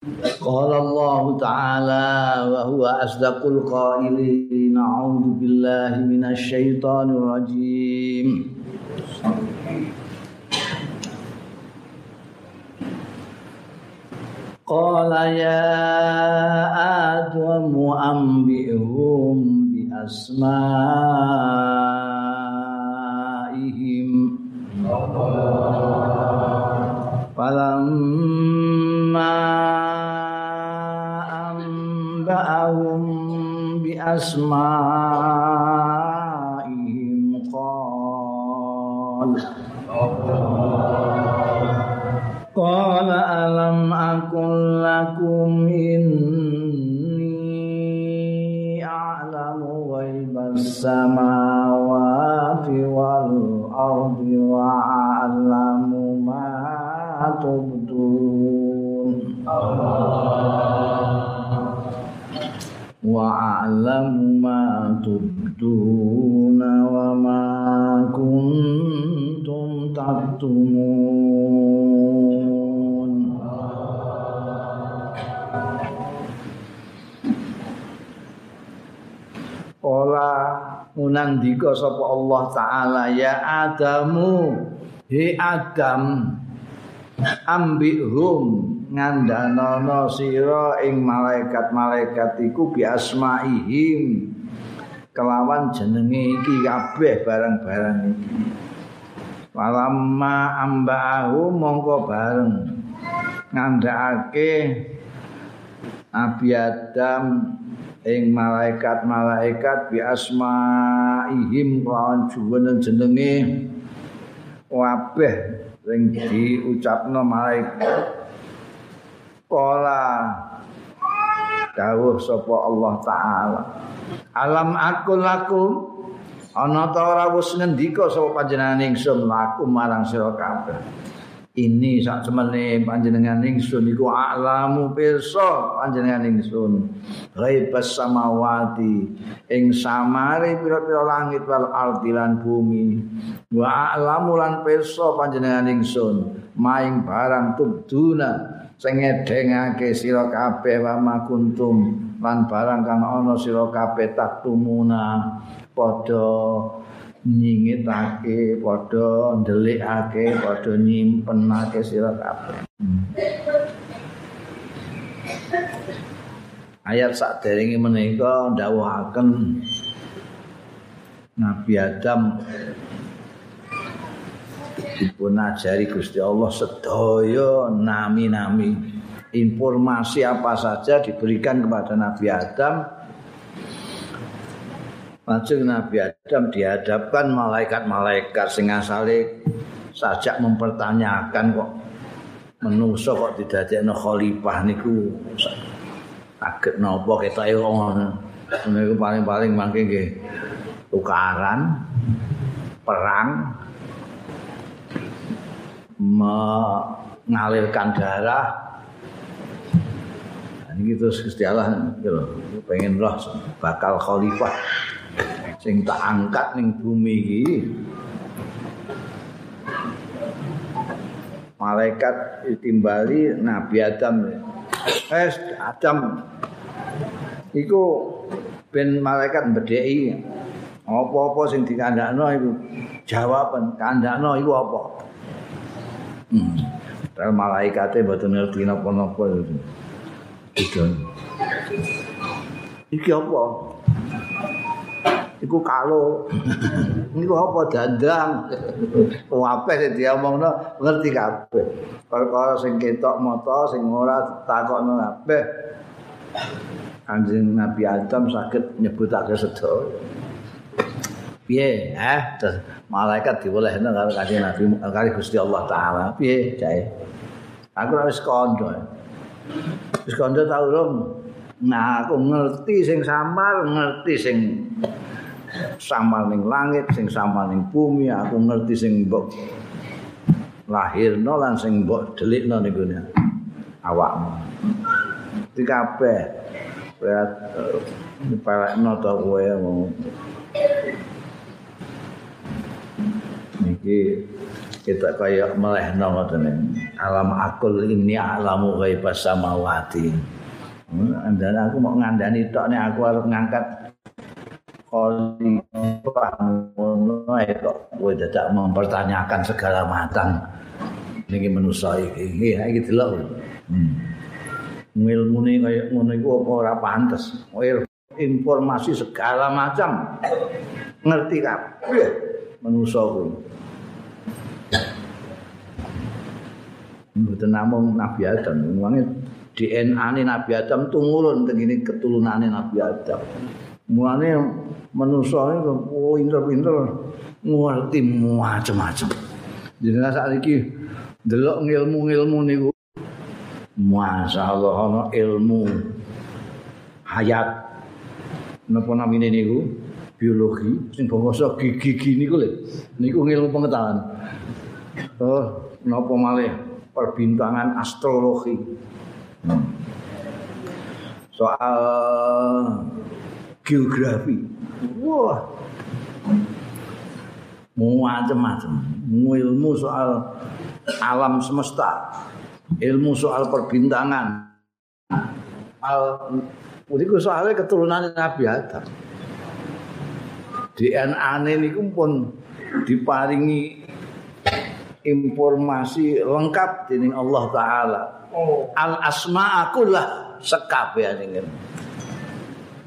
قال الله تعالى وهو أصدق القائلين أعوذ بالله من الشيطان الرجيم. قال يا آدم أنبئهم بأسمائهم. فلما بأسمائهم قال قال ألم أقل لكم إني أعلم غيب السماوات وأعلم ما تبدون وما كنتم تكتمون Ola munandika sapa Allah taala ya Adamu he Adam ambihum ngandanono sira ing malaikat-malaikat iku bi asmaihim. Kelawan jenenge iki kabeh barang-barang iki. Walamma ambahu mongko bareng ngandhakake Nabi Adam ing malaikat-malaikat bi asmaihim kelawan jenenge. Kabeh sing diucapno malaikat Kala dawuh sapa Allah taala. Alam aku lakum ana ta ora wis ngendika sapa panjenengan ingsun laku marang sira kabeh. Ini sak semene panjenengan ingsun iku alamu pirsa panjenengan ingsun. Ghaibas samawati ing samare pira-pira langit wal ardi lan bumi. Wa alamu lan pirsa panjenengan ingsun maing barang tubduna sing ngedengake sira kabeh wa makuntum lan barang kang ana sira kabeh taktumuna padha nyingitake padha ndelikake padha nyimpenake sira kabeh. Ayat sakderenge menika ndawuhaken Nabi Adam dipun ajari Gusti Allah sedaya nami-nami. Informasi apa saja diberikan kepada Nabi Adam. Lajeng Nabi Adam dihadapkan malaikat-malaikat sing asale sajak mempertanyakan kok menungso kok didadekno khalifah niku. Kaget napa ketoke ngono. Niku paling-paling mangke nggih tukaran perang mengalirkan darah. Ini terus Gusti Allah gitu, pengen roh bakal khalifah. Sing tak angkat ning bumi iki. Malaikat ditimbali Nabi Adam. Eh Adam. Iku ben malaikat bedheki apa-apa sing dikandakno iku jawaban. Kandakno iku apa Kalau malaikatnya betul ngerti napa-napa itu. Iki apa? Iku kalo. Iku apa dandang? Oh apa sih dia ngomongno ngerti kabeh. Perkara sing ketok mata sing ora takokno kabeh. Kanjeng Nabi Adam saged nyebutake sedaya. Piye? Eh, malaikat diwolehno karo kanjeng Nabi karo Gusti Allah taala. Piye jae? Aku ora wis kandha. Wis kandha ta urung? Nah, aku ngerti sing samar, ngerti sing samar ning langit, sing samar ning bumi, aku ngerti sing mbok lahirno lan sing mbok delikno niku awakmu. Di kabeh. Berat nyepelekno to kowe iki kita kaya melehno ngoten alam akul ini alamu ghaibas samawati. Dan aku mau ngandani tok nek aku arep ngangkat khalifah ae kok kowe dadak mempertanyakan segala macam. Niki manusa iki. Iki delok hmm. ngilmune kaya ngono iku apa informasi segala macam. Ngerti kabeh manusa mboten namung Nabi Adam. Wonge DNA ne Nabi Adam tumurun teng ini keturunane Nabi Adam. Mulane manusa oh pinter-pinter ngerti macam-macam jenenge saiki delok ilmu-ilmu niku. Masyaallah ana ilmu hayat. Napa namine niku? Biologi. Sing bangsa gigi-gigi niku lho. Niku ilmu pengetahuan. Oh napa malih perbintangan astrologi. Hmm. soal geografi. Wah. Macam-macam ilmu soal alam semesta. Ilmu soal perbintangan. Al Ini soalnya keturunan Nabi Adam. DNA ini pun diparingi informasi lengkap dening Allah taala. Oh. Al asma'u lah sekabehane.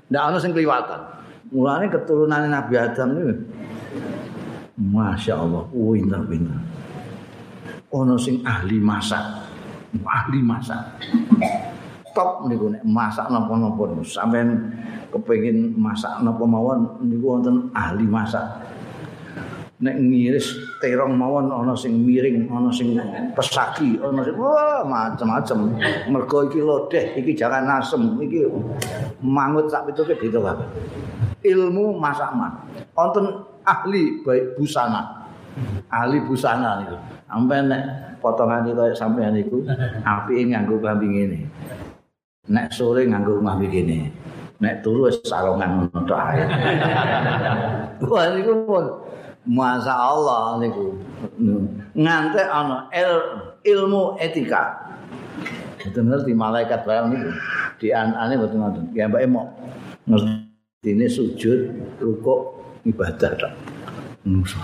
Ndak ana sing kliwatan. Mulane keturunan Nabi Adam ini Masya Allah, pinter-pinter. Ono sing ahli masak, ahli masak. Top niku nek masak napa-napa sampean kepengin masak napa mawon niku wonten ahli masak. Nek ngiris terong mawon ana sing miring ana sing pesagi ana sing wah macam-macam mergo iki lodeh iki jangan asem iki mangut sak pituke beda kabeh ilmu masakan wonten ahli baik busana. Ahli busana niku. Sampe nek potongan iki kaya sampean niku apike nganggo klambi ngene. Nek sore nganggo klambi ngene nek turu wis sarungan ngono tok ae. Wah niku pun Masa Allah niku ngantek ana il, ilmu etika. Itu ngerti malaikat barang niku. Di anane mboten ngoten. Ya mbake mau ngerti sujud, rukuk, ibadah tok. Nusa.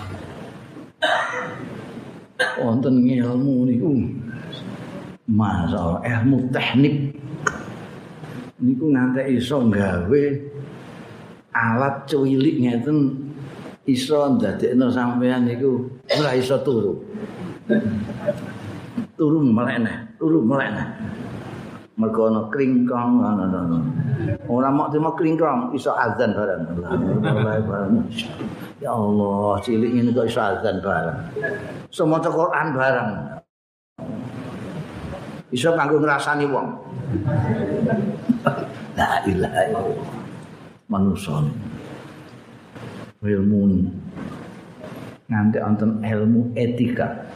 Wonten ilmu niku. Masa ilmu teknik niku ngantek iso gawe alat cuwilik ngeten iso ndadekno sampean niku ora iso turu. Turu melene, turu melene. Mergo ana kringkong ana-ana. Ora mok terima kringkong iso azan bareng. Ya Allah, cilik ini kok iso azan bareng. Maca Quran bareng. Iso kanggo ngrasani wong. La ilaha illallah. Manusa ilmu nganti wonten ilmu etika.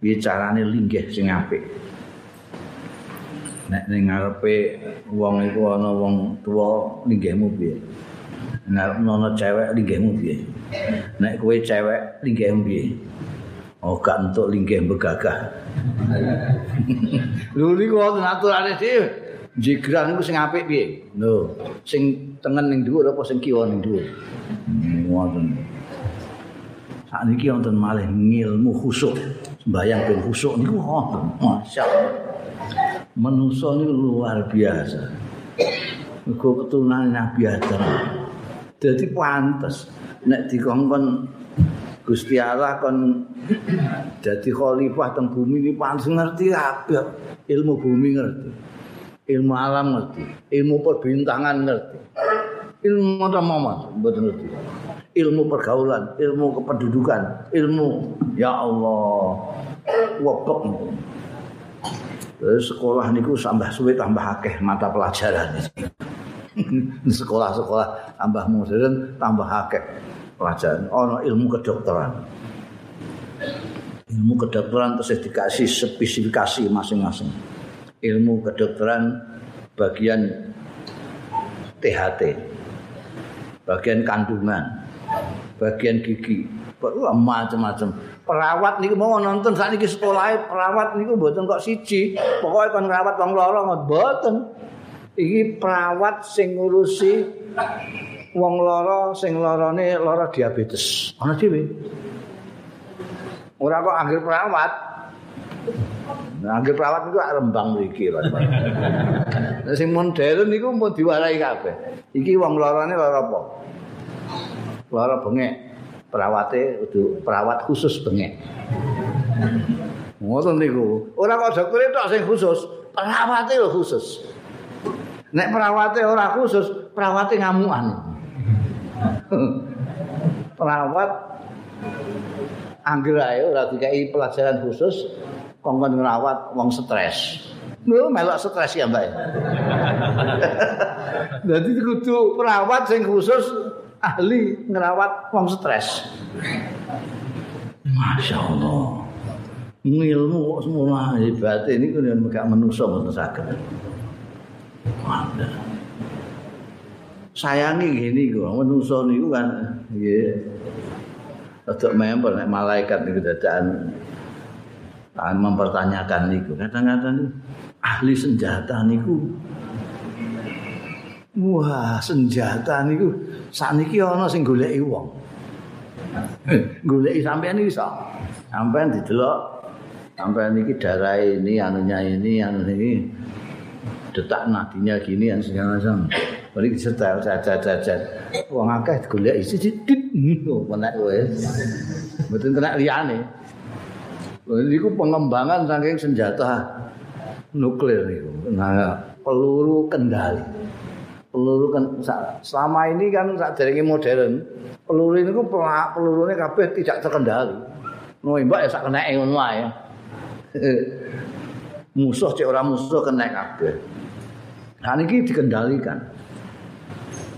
Bicarane linggih sing apik? Nek ning ngarepe wong iku ana wong tuwa linggihmu piye? Nek ana cewek linggihmu piye? Nek kowe cewek linggihmu piye? Oh gak entuk linggih begagah lho niku aturane dhewe jigran iku sing apik piye lho sing tengen ning dhuwur apa sing kiwa ning dhuwur. Ngoten. Sak niki wonten malih ngilmu khusuk. Sembayang ben khusuk niku wonten. Masyaallah. Manusa niku luar biasa. Mergo keturunan Nabi Adam. Dadi pantes nek dikongkon Gusti Allah kon dadi khalifah teng bumi iki pantes ngerti kabeh ilmu bumi ngerti. Ilmu alam ngerti, ilmu perbintangan ngerti, ilmu macam mama betul ngerti, ilmu pergaulan, ilmu kependudukan, ilmu ya Allah, wabak Terus sekolah niku tambah suwe tambah akeh mata pelajaran. Sekolah-sekolah tambah modern tambah akeh pelajaran. Ono ilmu kedokteran. Ilmu kedokteran terus dikasih spesifikasi masing-masing ilmu kedokteran bagian THT, bagian kandungan, bagian gigi, macam-macam. perawat niku mau nonton saat niki sekolah perawat niku mboten kok siji. Pokoknya kon ngrawat wong lara mboten. Iki perawat sing ngurusi wong lara sing larane lara diabetes. Ana dhewe. Ora kok anggere perawat Nah, anggere perawat niku rembang mriki lho. sing modern niku mau diwarai kabeh. Iki wong larane lara apa? Lara bengek. perawate kudu perawat khusus bengek. Ngoten niku. Ora kok dokter tok sing khusus, perawate lho khusus. Nek perawate ora khusus, perawate ngamukan. Perawat anggere ae ora dikai pelajaran khusus kongkon ngrawat wong stres. Lho melok stres ya, Mbak. Dadi kudu perawat sing khusus ahli ngerawat wong stres. Masya Allah. Ilmu kok semua hebat ini kan yang gak menuso mboten saged. Sayangi gini kok menuso niku kan nggih. Untuk member nek malaikat niku dadakan akan mempertanyakan niku. Kadang-kadang ahli senjata niku Wah, senjata niku sakniki ana sing goleki wong. goleki sampean iso. Sampean didelok sampean iki darah ini anunya ini anu ini detak nadinya gini yang segala macam. Bali disetel jajan-jajan. Wong akeh goleki sithik ngono menek wis. Mboten kena liyane. Niku pengembangan saking senjata nuklir niku. Nah, peluru kendali. peluru kan selama ini kan saat dari modern peluru ini ku peluru ini kabeh tidak terkendali mbak ya sak kena ngono ya musuh cek orang musuh kena kabeh nah ini dikendalikan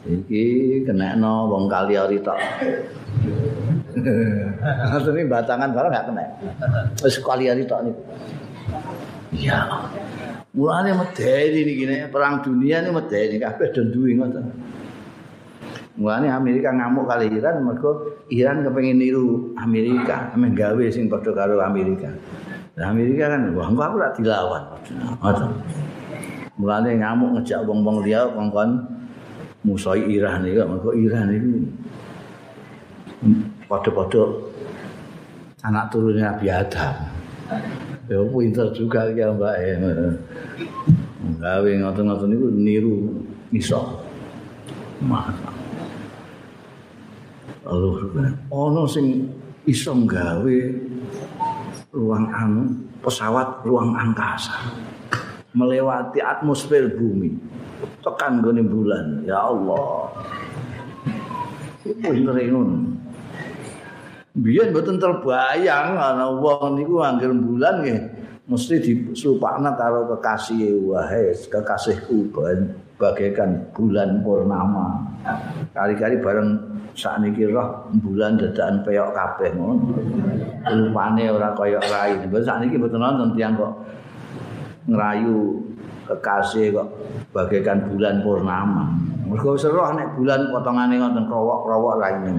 iki kena no wong kali hari tok ini batangan barang gak kena terus kali hari tok nih ya Mulane medeni niki nek perang dunia ini medeni kabeh do duwe ngoten. Mulane Amerika ngamuk kali Iran mergo Iran kepengin niru Amerika, ame gawe sing padha karo Amerika. Nah, Amerika kan wah aku ora dilawan. Ngoten. Mulane ngamuk ngejak wong-wong liya kongkon musuhi Iran iki mergo Iran iki padha-padha anak turunnya Nabi Adam. Ya pinter juga ya Mbak. Gawe ngoten-ngoten niku niru iso. Masa. Lalu ono sing iso gawe ruang anu pesawat ruang angkasa melewati atmosfer bumi tekan gone bulan. Ya Allah. Pinter ngono. Biyen mboten terbayang ana wong niku anggere bulan nggih mesti disulupakna karo kekasih wae kekasihku bagaikan bulan purnama. Kali-kali bareng sakniki roh bulan dadakan peyok kabeh ngono. Rupane ora kaya rai sakniki mboten nonton tiyang kok ngrayu kekasih kok bagaikan bulan purnama mergo seroh nek bulan potongane ngoten krowok-krowok raine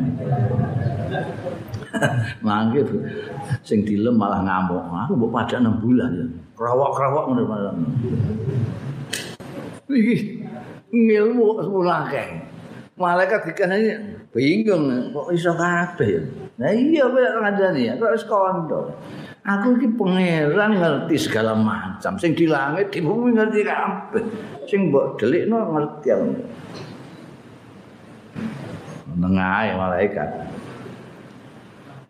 Mangke sing dilem malah ngamuk. Aku mbok padha 6 bulan ya. Krawak-krawak ngono malah. Iki ngilmu semula akeh. Malaikat dikene bingung kok iso kabeh ya. Nah iya kowe ngandani ya kok wis kondo. Aku iki pangeran ngerti segala macam. Sing di langit di bumi ngerti kabeh. Sing mbok delikno ngerti aku. Nengae malaikat.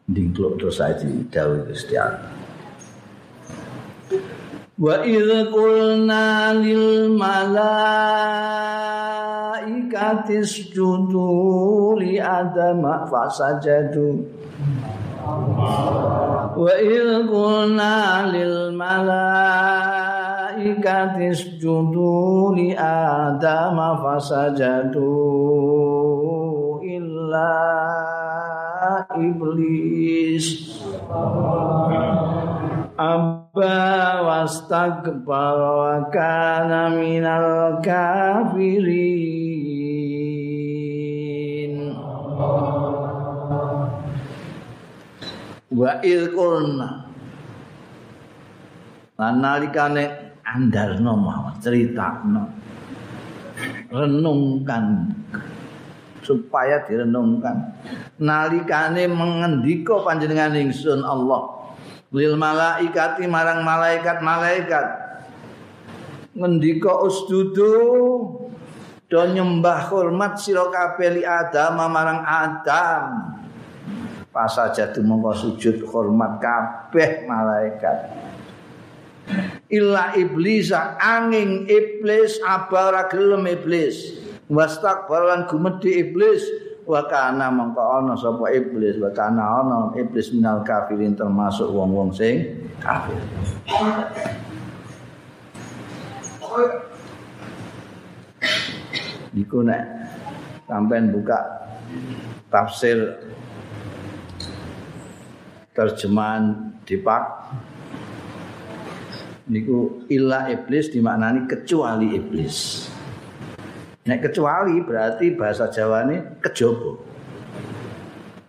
dingkluk terus aja dawuh Gusti. Wa idh qulna lil malaikati isjudu li adam fasajadu Wa idh qulna lil malaikati isjudu li adam fasajadu illa iblis. Abba wastagbar wa kana minal kafirin wa ilkulna lan nalikane andarno Muhammad critakno renungkan. Supaya direnungkan. Nalikane mengendika panjenengan ingsun Allah. Lil malaikati marang malaikat-malaikat. Ngendika usdudu. Do nyembah hormat sira kabeh li Adam marang Adam pas aja mongko sujud hormat kabeh malaikat. Illa iblis angin iblis abara gelem iblis. Wastakbaran gumedi iblis. Wa kana mongko ana sapa iblis wa kana ana iblis minal kafirin termasuk wong-wong sing kafir. Niku nek sampean buka tafsir terjemahan dipak niku illa iblis dimaknani kecuali iblis Nek kecuali berarti bahasa Jawa ini kejaba.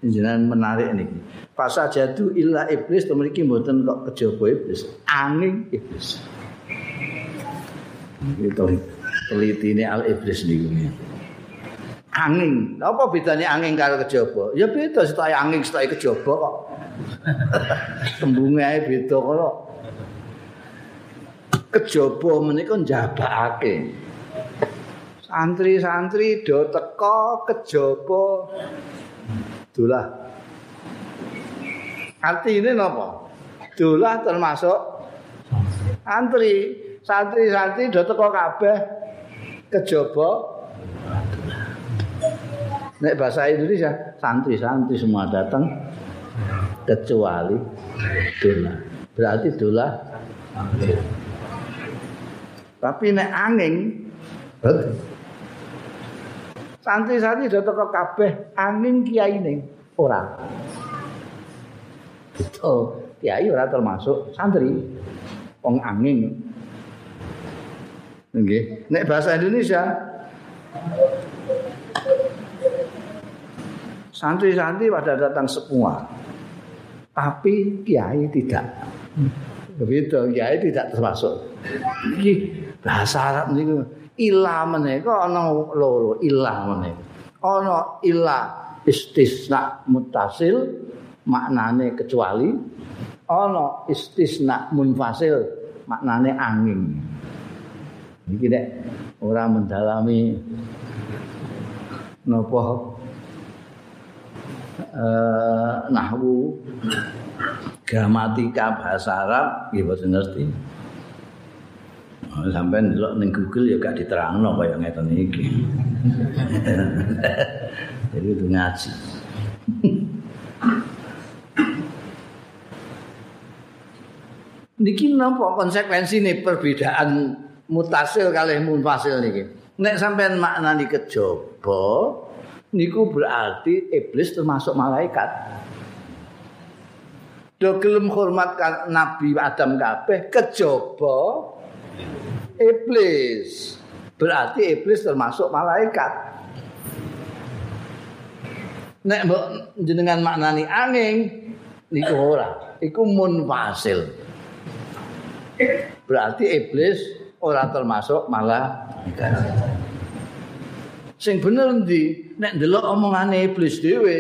Jenengan menarik nih. Fasa jadu illa iblis to mriki mboten kok kejaba iblis, angin iblis. Itu teliti ini al iblis niku. Angin, apa bedanya angin karo kejaba? Ya beda setai angin setai kejaba kok. Tembunge ae beda kok. Kejaba menika njabakake. santri-santri do teko kejaba dolah artine napa dolah termasuk santri santri-santri do teko kabeh kejaba nek bahasa Indonesia santri-santri semua datang kecuali dolah berarti dolah tapi nek angin betul Santri-santri do teko kabeh angin kiai ning ora. Itu kiai ora termasuk santri. Wong angin. Nggih, nek bahasa Indonesia santri-santri pada datang semua. Tapi kiai tidak. Begitu, kiai tidak termasuk. Iki bahasa Arab niku ilah menika ana loro ilah menika ana ilah istisna mutasil maknane kecuali ana istisna munfasil maknane angin iki nek ora mendalami napa eh nahwu gramatika bahasa Arab nggih boten ngerti sampai ndelok ning Google ya gak diterangno kaya ngeten iki. Jadi itu ngaji. Niki napa konsekuensi nih perbedaan mutasil kali munfasil niki. Nek sampean maknani kejaba niku berarti iblis termasuk malaikat. Do gelem hormat Nabi Adam kabeh kejaba iblis. Berarti iblis termasuk malaikat. Nek mbok jenengan maknani angin niku ora, iku munfasil. Berarti iblis ora termasuk malaikat. Sing bener ndi? Nek ndelok omongane iblis dhewe,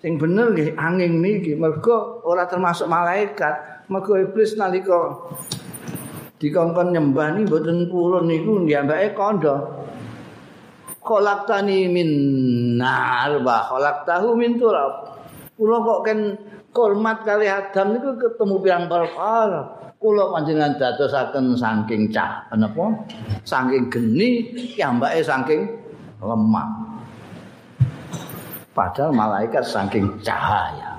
sing bener nggih angin niki mergo ora termasuk malaikat. Mergo iblis nalika dikongkon nyembah ni mboten purun niku ndiyambake kandha. Khalaqtani min nar wa khalaqtahu min turab. Kula kok ken hormat kali Adam niku ketemu pirang perkara. Kula panjenengan dadosaken saking cah napa? Saking geni kiambake saking lemah padahal malaikat saking cahaya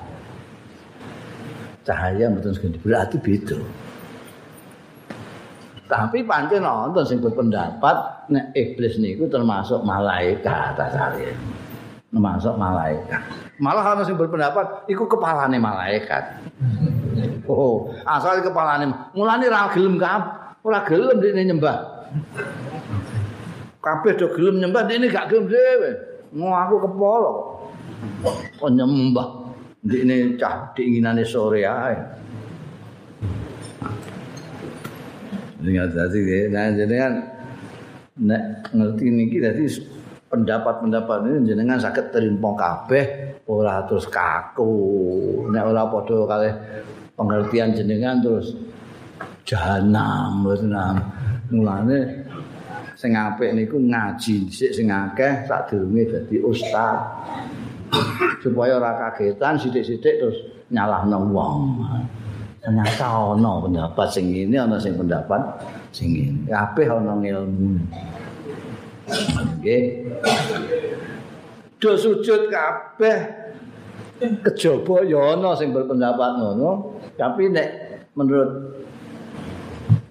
cahaya mboten berarti beda Tapi pancen nonton sing berpendapat nek iblis niku termasuk malaikat asale. Termasuk malaikat. Malah ana sing berpendapat iku kepalane malaikat. Oh, asal kepalane. Mulane ra gelem kap, ora gelem dene nyembah. Kabeh do gelem nyembah dene gak gelem dhewe. Mau aku kepala. Kok nyembah. ini cah diinginannya sore ae. Ingat tadi nah jenengan nek ngerti niki dadi pendapat-pendapat ini jenengan sakit terima kabeh ora terus kaku nek ora padha kali pengertian jenengan terus jahanam mboten mulane sing apik niku ngaji sik sing akeh sadurunge dadi ustaz supaya ora kagetan sithik-sithik terus nyalahno wong. Ternyata ana pendapat sing ini ana sing pendapat sing ini kabeh ana ilmu nggih. Do sujud kabeh. Kejaba ya ana sing berpendapat ngono tapi nek menurut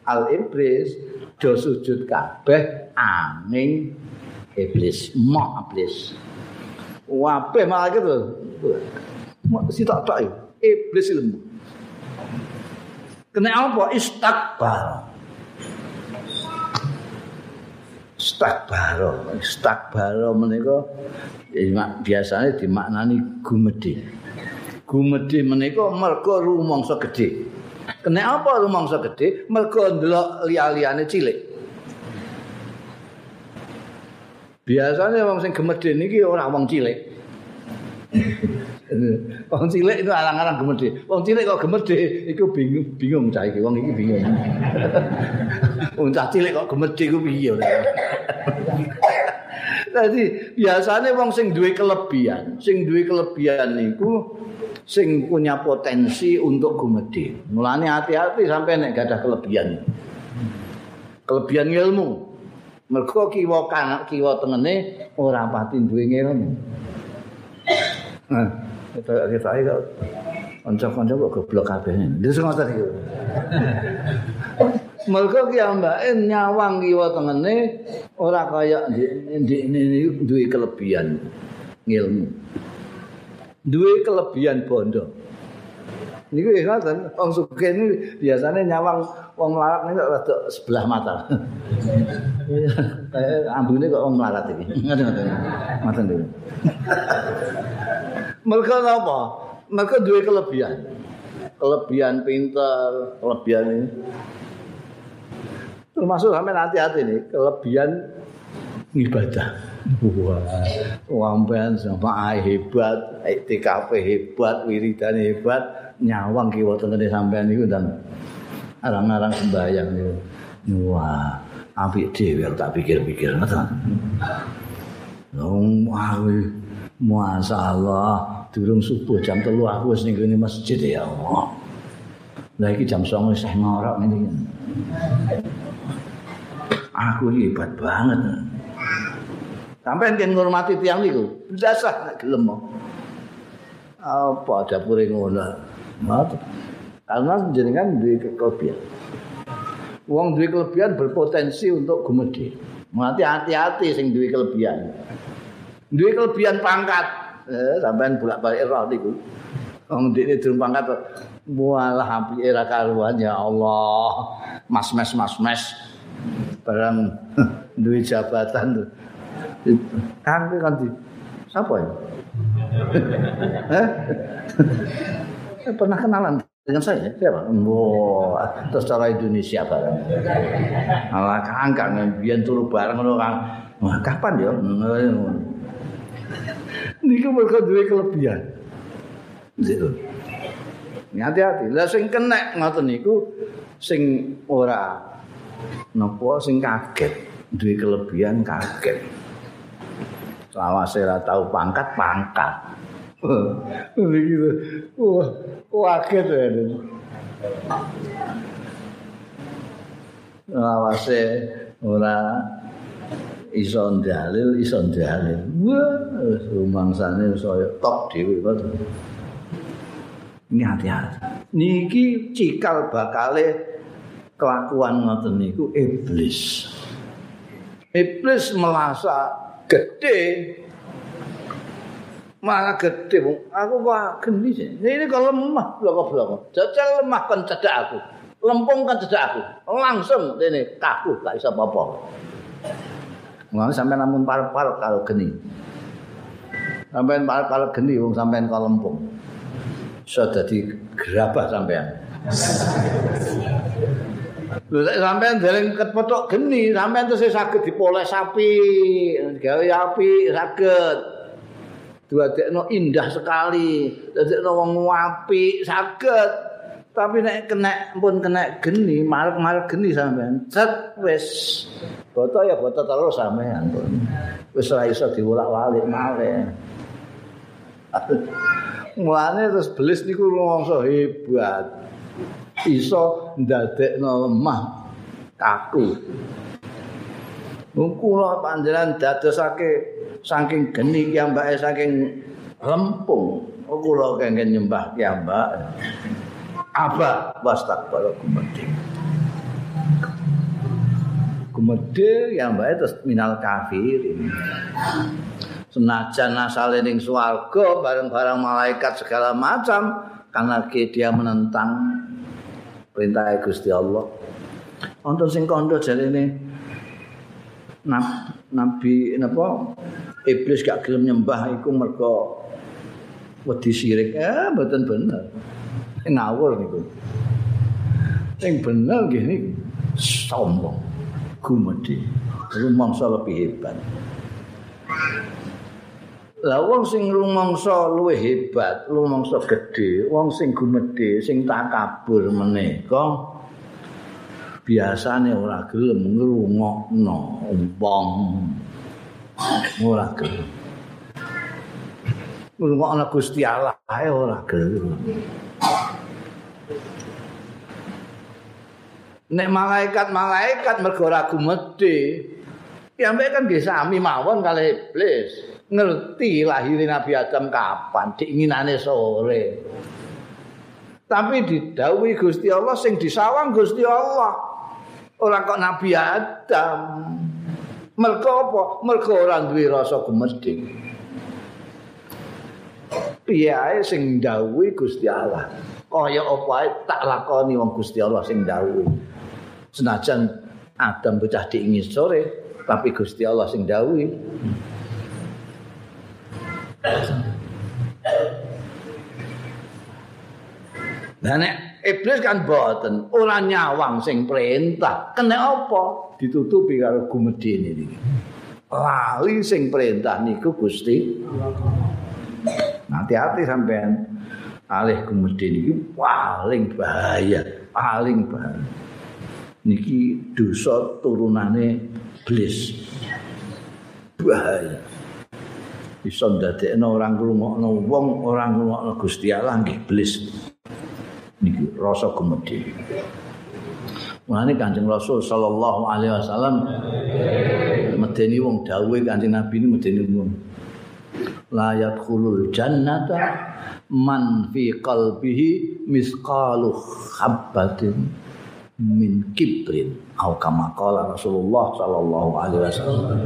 al iblis do sujud kabeh angin iblis mak iblis Wabeh malah gitu. Si tak tak iblis ilmu. Kena apa? Istakbar. Istakbar. Istakbar menika biasanya dimaknani gumedhe. Gumedhe menika mergo rumangsa gedhe. Kena apa rumangsa gedhe? Mergo ndelok liya-liyane cilik. Biasanya wong sing gemedhe niki ora wong cilik. wong cilik itu alang-alang gemedhe. Wong cilik kok gemedhe iku bingung bingung cah iki wong iki bingung. wong cah cilik kok gemedhe iku piye Jadi biasanya wong sing duwe kelebihan, sing duwe kelebihan niku sing punya potensi untuk gumedhe. Mulane hati-hati sampai nek gak ada kelebihan. Kelebihan ilmu. Mergo kiwa kanak kiwa tengene ora pati duwe ngene. Nah, kita kita ayo kanca-kanca kok goblok kabeh. Wis ngoten iki. Mergo ki ambake nyawang kiwa tengene ora kaya ini duwe kelebihan ilmu. Duwe kelebihan bondo. Niku ya ngoten, wong sugih ini biasanya nyawang wong melarat ini rada sebelah mata. Kayak ambune kok wong melarat iki. Ngoten-ngoten. Ngoten niku. Mereka apa? Mereka duwe kelebihan. Kelebihan pinter, kelebihan ini. Termasuk sampai hati-hati nih, kelebihan ibadah. Wah, sama hebat, TKP hebat, wiridan hebat, nyawang kiwa tengene sampean niku dan arang-arang sembayang niku. Wah, apik dhewe tak pikir-pikir ngoten. Wong awe masalah durung subuh jam telu aku wis ning masjid ya Allah. Lah iki jam 09.00 saya ngorok ngene. Aku hebat banget. Sampai yang ngurmati tiang niku, dasar nek gelem. Apa dapure ngono? Karena jenengan duwe kelebihan. Wong duwe kelebihan berpotensi untuk gumedhe. Mati hati-hati sing duwe kelebihan. Duwe kelebihan pangkat. Eh, sampean bolak-balik roh niku. Wong dene durung pangkat mualah apike ra karuan ya Allah. Mas-mes mas-mes barang duwe jabatan tuh. Kan kan di sapa ya? pernah kenalan dengan saya siapa? Wah, terus cara Indonesia bareng. Alah kangkang biyen turu bareng ngono Kang. Wah, kapan ya? Niku mergo duwe kelebihan. Gitu. Hati-hati. Lah sing kena ngoten niku sing ora napa sing kaget, duwe kelebihan kaget. Sawase ora tau pangkat pangkat. Begitu. Wah, kaget ya. Lawase ora iso dalil, iso dalil. Wah, rumangsane saya top dhewe Ini hati-hati. Niki cikal bakale kelakuan ngoten niku iblis. Iblis merasa gede malah gede aku kok geni sih ini kalau lemah blok blok jajal lemah kan cedak aku. Lempung kan cedak aku. Langsung ini kaku gak bisa apa-apa. Nggak sampai namun par-par kalau geni. Sampai par-par geni wong sampai kalau lempung. Iso dadi gerabah sampean. Sampean dereng kepetok geni, sampean terus saged dipoles sapi, gawe api saged. Duadekno indah sekali, dadekno wong apik saged. Tapi nek kena pun kena geni, marek-marek geni sampean. Cet wis. Boto ya boto terus sampean pun. Wis ora iso diwolak-walik malih. Mulane terus belis niku mongso hebat. Iso ndadekno lemah kaku. Kula panjenengan dadosake saking geni kiyambake saking lempung. Kula kengken nyembah kiyambak. Aba wastakbara gumedhe. Gumedhe kiyambake terus minal kafirin. senajan asale ning swarga bareng-bareng malaikat segala macam karena dia menentang perintah Gusti Allah. Untuk sing kondo jarene nabi napa iblis gak gelem nyembah iku mergo wedi sirik. Eh mboten bener. Ngawur niku. Sing bener nggih niku sombong. Gumedhe. Rumangsa lebih hebat. Lah wong sing rumangsa luwih hebat, rumangsa gedhe, wong sing gumedhe, sing takabur menika biasane ora gelem ngrungokno wong. Ora gelem. Ngrungokno Gusti Allah ae ora gelem. Nek malaikat-malaikat mergo ora gumedhe, ya kan nggih sami mawon kali iblis. Ngerti lahirin Nabi Adam kapan diinginane sore. Tapi didawi Gusti Allah sing disawang Gusti Allah. Ora kok Nabi Adam. Mergo apa? Mergo ora duwe rasa gumedhe piye sing dawuhi Gusti Allah? Kaya apa tak lakoni wong Gusti Allah sing dawuhi senajan Adam bocah diingin sore tapi Gusti Allah sing dawuhi Nah nek iblis kan boten ora nyawang sing perintah. Kene apa? Ditutupi karo gumedhe iki. Lali sing perintah niku Gusti. Hati-hati sampean alih gumedhe niki paling bahaya, paling bahaya. Niki dosa turunane iblis. Bahaya. Iso ndadekno ora ngrungokno wong ora ngrungokno Gusti Allah nggih iblis. Niki rasa gumedhe. Mulane Kanjeng Rasul sallallahu alaihi wasallam medeni wong dawuhe Kanjeng Nabi ini medeni wong. La yadkhulul jannata man fi qalbihi misqalu habbatin min kibrin. Au kama qala Rasulullah sallallahu alaihi wasallam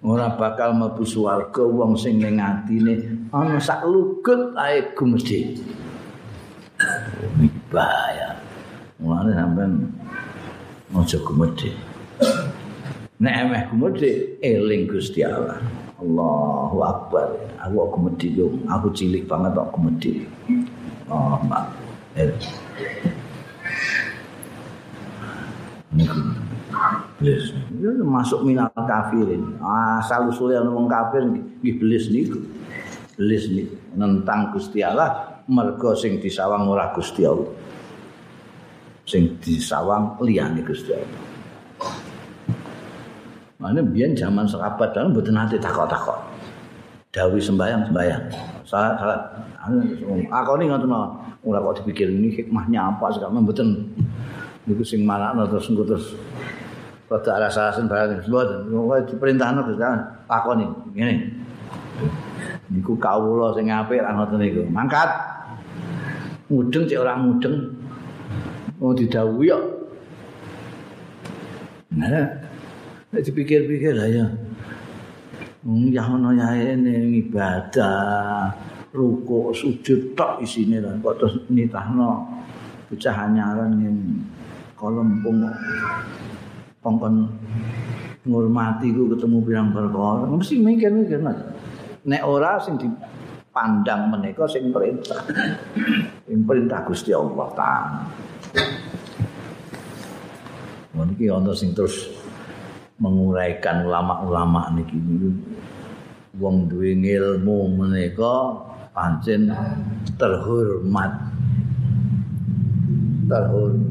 ora bakal mlebu swarga wong sing ning atine. Ana sak lugut ae gumedhe bahaya. Mulane sampean aja gumedhe nek emeh gumedhe eling Gusti Allah. Allahu akbar. Aku gumedhe yo. Aku cilik banget kok gumedhe oh mak eh. Iblis. Masuk minal kafirin. Asal usule ana wong kafir iblis niku. Iblis niku nentang Gusti Allah mergo sing disawang ora Gusti Allah. Sing disawang liyane Gusti Allah. Mane biyen zaman sahabat dan mboten nate takok-takok. Dawi sembayang sembayang. Salah salah. Aku ini ngoten ora kok dipikir ini hikmahnya apa sekarang mboten. Niku sing marakno terus terus rada alasan barang wong diperintahno Gusti takoni. Ngene. Niku kawula sing apik ra ngoten niku. Mangkat. Mudeng cek ora mudeng. Mau didhawuhi kok. Nah nek dipikir-pikir lah ya. Hmm, ya ono ya ini ibadah. Ruku sujud tok isine lan kok terus nitahno bocah anyaran ning kolom punggung kongkon ngurmati ku ketemu pirang perkara mesti mikir-mikir nek ora sing di pandang menika sing perintah. Sing perintah Gusti Allah taala. Mungkin ana sing terus menguraikan ulama-ulama niki wong duwe ilmu menika pancen terhormat. Terhormat.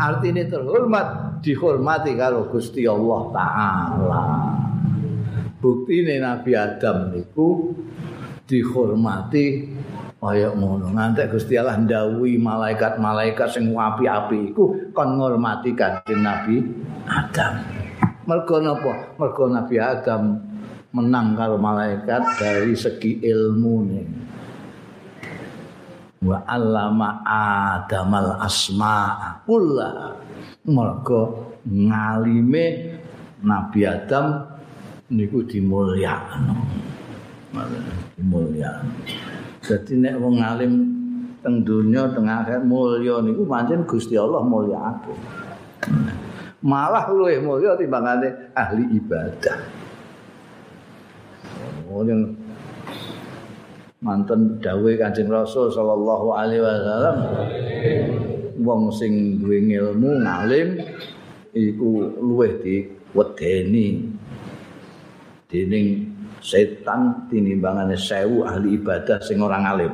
Artinya terhormat dihormati kalau Gusti Allah taala. Bukti Nabi Adam niku dihormati kaya ngono ngantek Gusti Allah ndawuhi malaikat-malaikat sing api-api iku kon ngormati kanjeng Nabi Adam. Mergo napa? Mergo Nabi Adam menang karo malaikat dari segi ilmu wa allama adamal asma'a kullah mergo ngalime Nabi Adam niku dimulyakno. Dimulyakno. Dadi nek wong alim teng donya teng akhirat mulya niku pancen Gusti Allah mulyakake. Malah luwih mulya timbangane ahli ibadah. Oh, manten dawuh Kanjeng Rasul sallallahu alaihi wasallam wong sing duwe ilmu ngalim iku luwih diwedeni dening setan tinimbangane sewu ahli ibadah sing ora ngalim.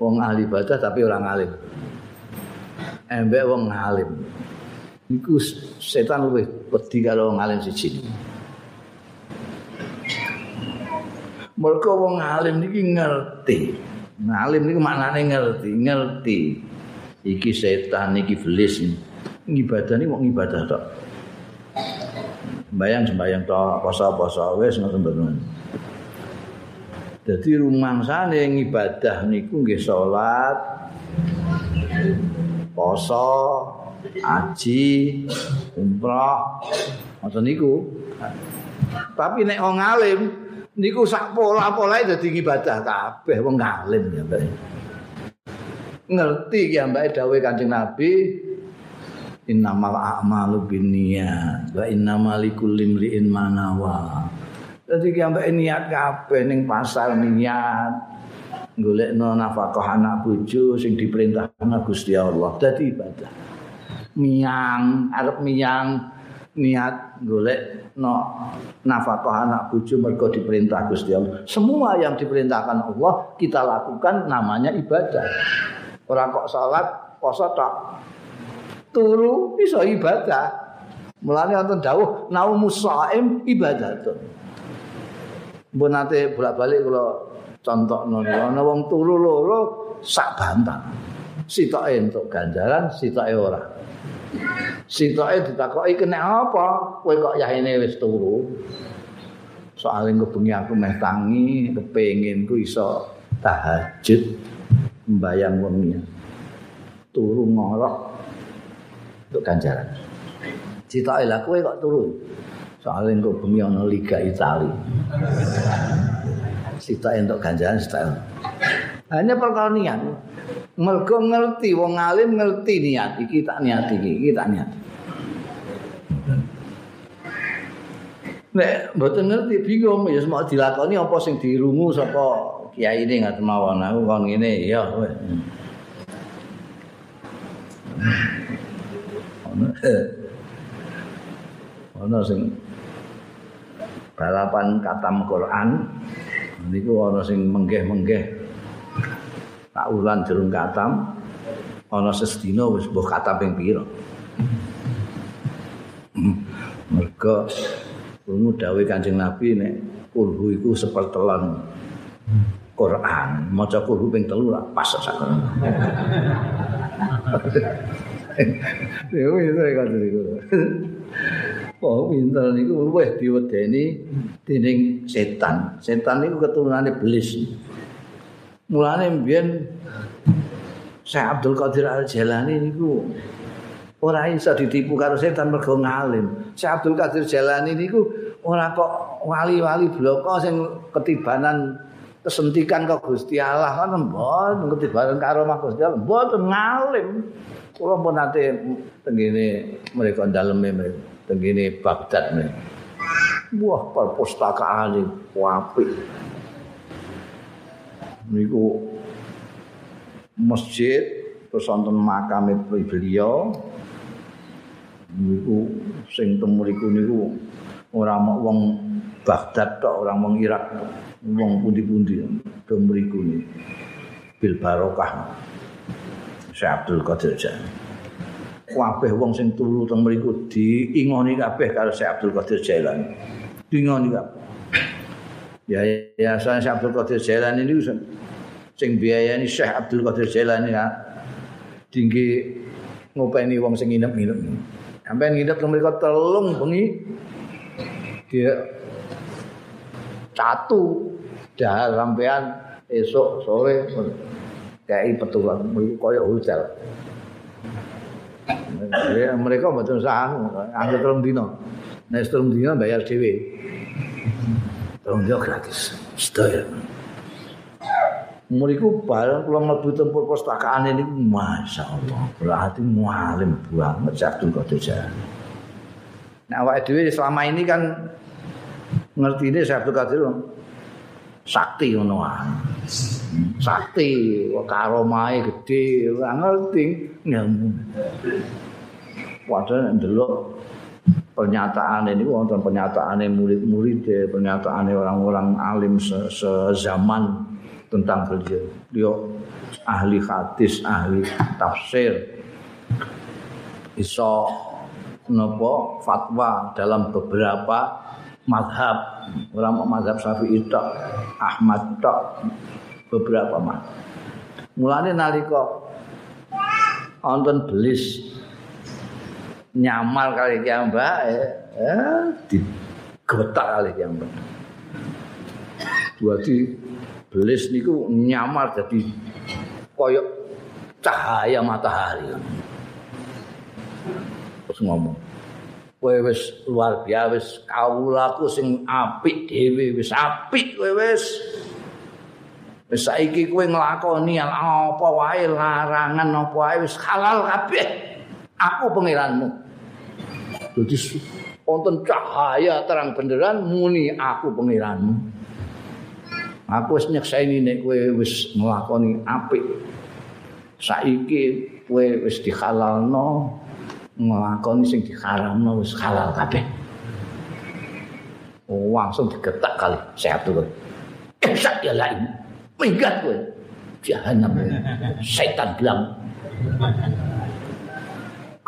Wong ahli ibadah tapi ora ngalim. Embek wong ngalim. Iku setan luwih wedi karo ngalim siji. Mergo wong ngalim niki ngerti. Ngalim niki maknane ngerti, ngerti. Iki setan iki iblis. Ibadah ini mau ibadah tok. sembayang sembayang tok poso-poso wis ngoten mboten. Dadi rumangsane ibadah niku nggih salat, poso, aji, umrah, ngoten niku. Tapi nek wong alim niku sak pola-polae dadi ibadah kabeh wong alim ya, Mbak. Ngerti ya Mbak dawuh Kanjeng Nabi, innamal a'malu binniyat wa innamal likulli imri'in ma nawa. Dadi ki ambek niat kabeh ning pasar niat golekno nafkah anak bojo sing diperintahkan Gusti Allah dadi ibadah. Miang arep miang niat golek no nafkah anak bojo mergo diperintah Gusti Allah. Semua yang diperintahkan Allah kita lakukan namanya ibadah. Ora kok salat, poso tok. turu bisa ibadah. Mulane wonten dawuh naumus shaim ibadatun. Mbok nate bolak-balik kula contohno ana wong turu loro sak bantang. Sitoke entuk ganjaran, sitoke ora. Sitoke ditakoki kena apa? Kowe kok yahine wis turu. Soale bengi aku meh tangi, kepengin ku iso tahajud mbayang wengi. Turu ngorok untuk ganjaran. Cita lah kowe kok turun. Soalnya engko bumi ana Liga Itali. Cita untuk ganjaran cita. Hanya perkara niat. Mergo ngerti wong alim ngerti niat. Iki tak niat iki, iki tak niat. Nek mboten ngerti bingung. Ya semua dilakoni apa sing dirungu saka kiai ini nggak mawon aku kon ngene ya wis. ana sing balapan katam Quran. Niku ana sing menggeh-menggeh tak ulan jerung katam ana sesdina wis mbuh katam ping pira mergo krungu dawuh Kanjeng Nabi nek kulhu iku sepertelan Quran maca kulhu ping telu pas sakon Ya wis saya kata niku. Oh, pinter niku luwih diwedeni dening setan. Setan niku keturunane iblis. Mulane mbiyen Syekh Abdul Qadir Al Jalani niku ora iso ditipu karo setan mergo ngalim. Syekh Abdul Qadir Jalani niku ora kok wali-wali bloko sing ketibanan kesentikan ke Gusti Allah kan mboten ketibanan karo Gusti Allah mboten ngalim. Kula pun nate tengene mereka daleme mereka tengene Baghdad mereka. Wah, perpustakaan ini apik. Niku masjid terus wonten makame beliau. Niku sing temu niku ora wong Baghdad tok, orang wong Irak, wong pundi-pundi do mriku niku. Bil barokah. Syekh Abdul Qadir Jailani. kabeh wong sing turu teng mriku diingoni kabeh karo Syekh Abdul Qadir Jailani. Diingoni kabeh. Ya ya saya Syekh Abdul Qadir Jailani niku sing biayani Syekh Abdul Qadir Jailani ya. Tinggi ngopeni wong sing nginep-nginep. Sampai nginep teng mriku telung bengi dia catu dah sampean esok sore kayak petugas koyo hotel. Ya, mereka mboten usah anggo telung dina. Nek telung dina bayar dhewe. Telung dina gratis. Sedaya. Muriku bareng kula mlebu tempur pustakaan ini masyaallah. Berarti mualim banget Sabtu Qadir Nah, awake dhewe selama ini kan ngerti ini Sabtu Qadir sakti ngono Sakti karomahe gede, ora ngerti ngilmu. Padahal ndelok pernyataan ini wonten pernyataan murid-murid pernyataan orang-orang alim sezaman tentang beliau. Dia ahli hadis ahli tafsir. Iso nopo fatwa dalam beberapa madhab. Orang madhab syafi'i tok ahmad tok beberapa mah mulane nalika wonten belis nyamal kali ki mbak eh, eh digetak kali ki mbak Dadi belis niku nyamar jadi koyok cahaya matahari. Terus ngomong, kowe wis luar biasa wis kawulaku sing apik dhewe wis apik kowe wis. Wis saiki kowe nglakoni apa wae larangan apa wae wis halal kabeh. Aku pangeranmu. Jadi wonten cahaya terang benderang muni aku pangeranmu. Aku wis nyekseni nek kowe wis nglakoni apik. Saiki kowe wis dihalalno nglakoni sing diharamno wis halal kabeh. Oh, langsung digetak kali sehat tuh. Esak ya lain. Minggat kowe. Jahanam. Setan bilang.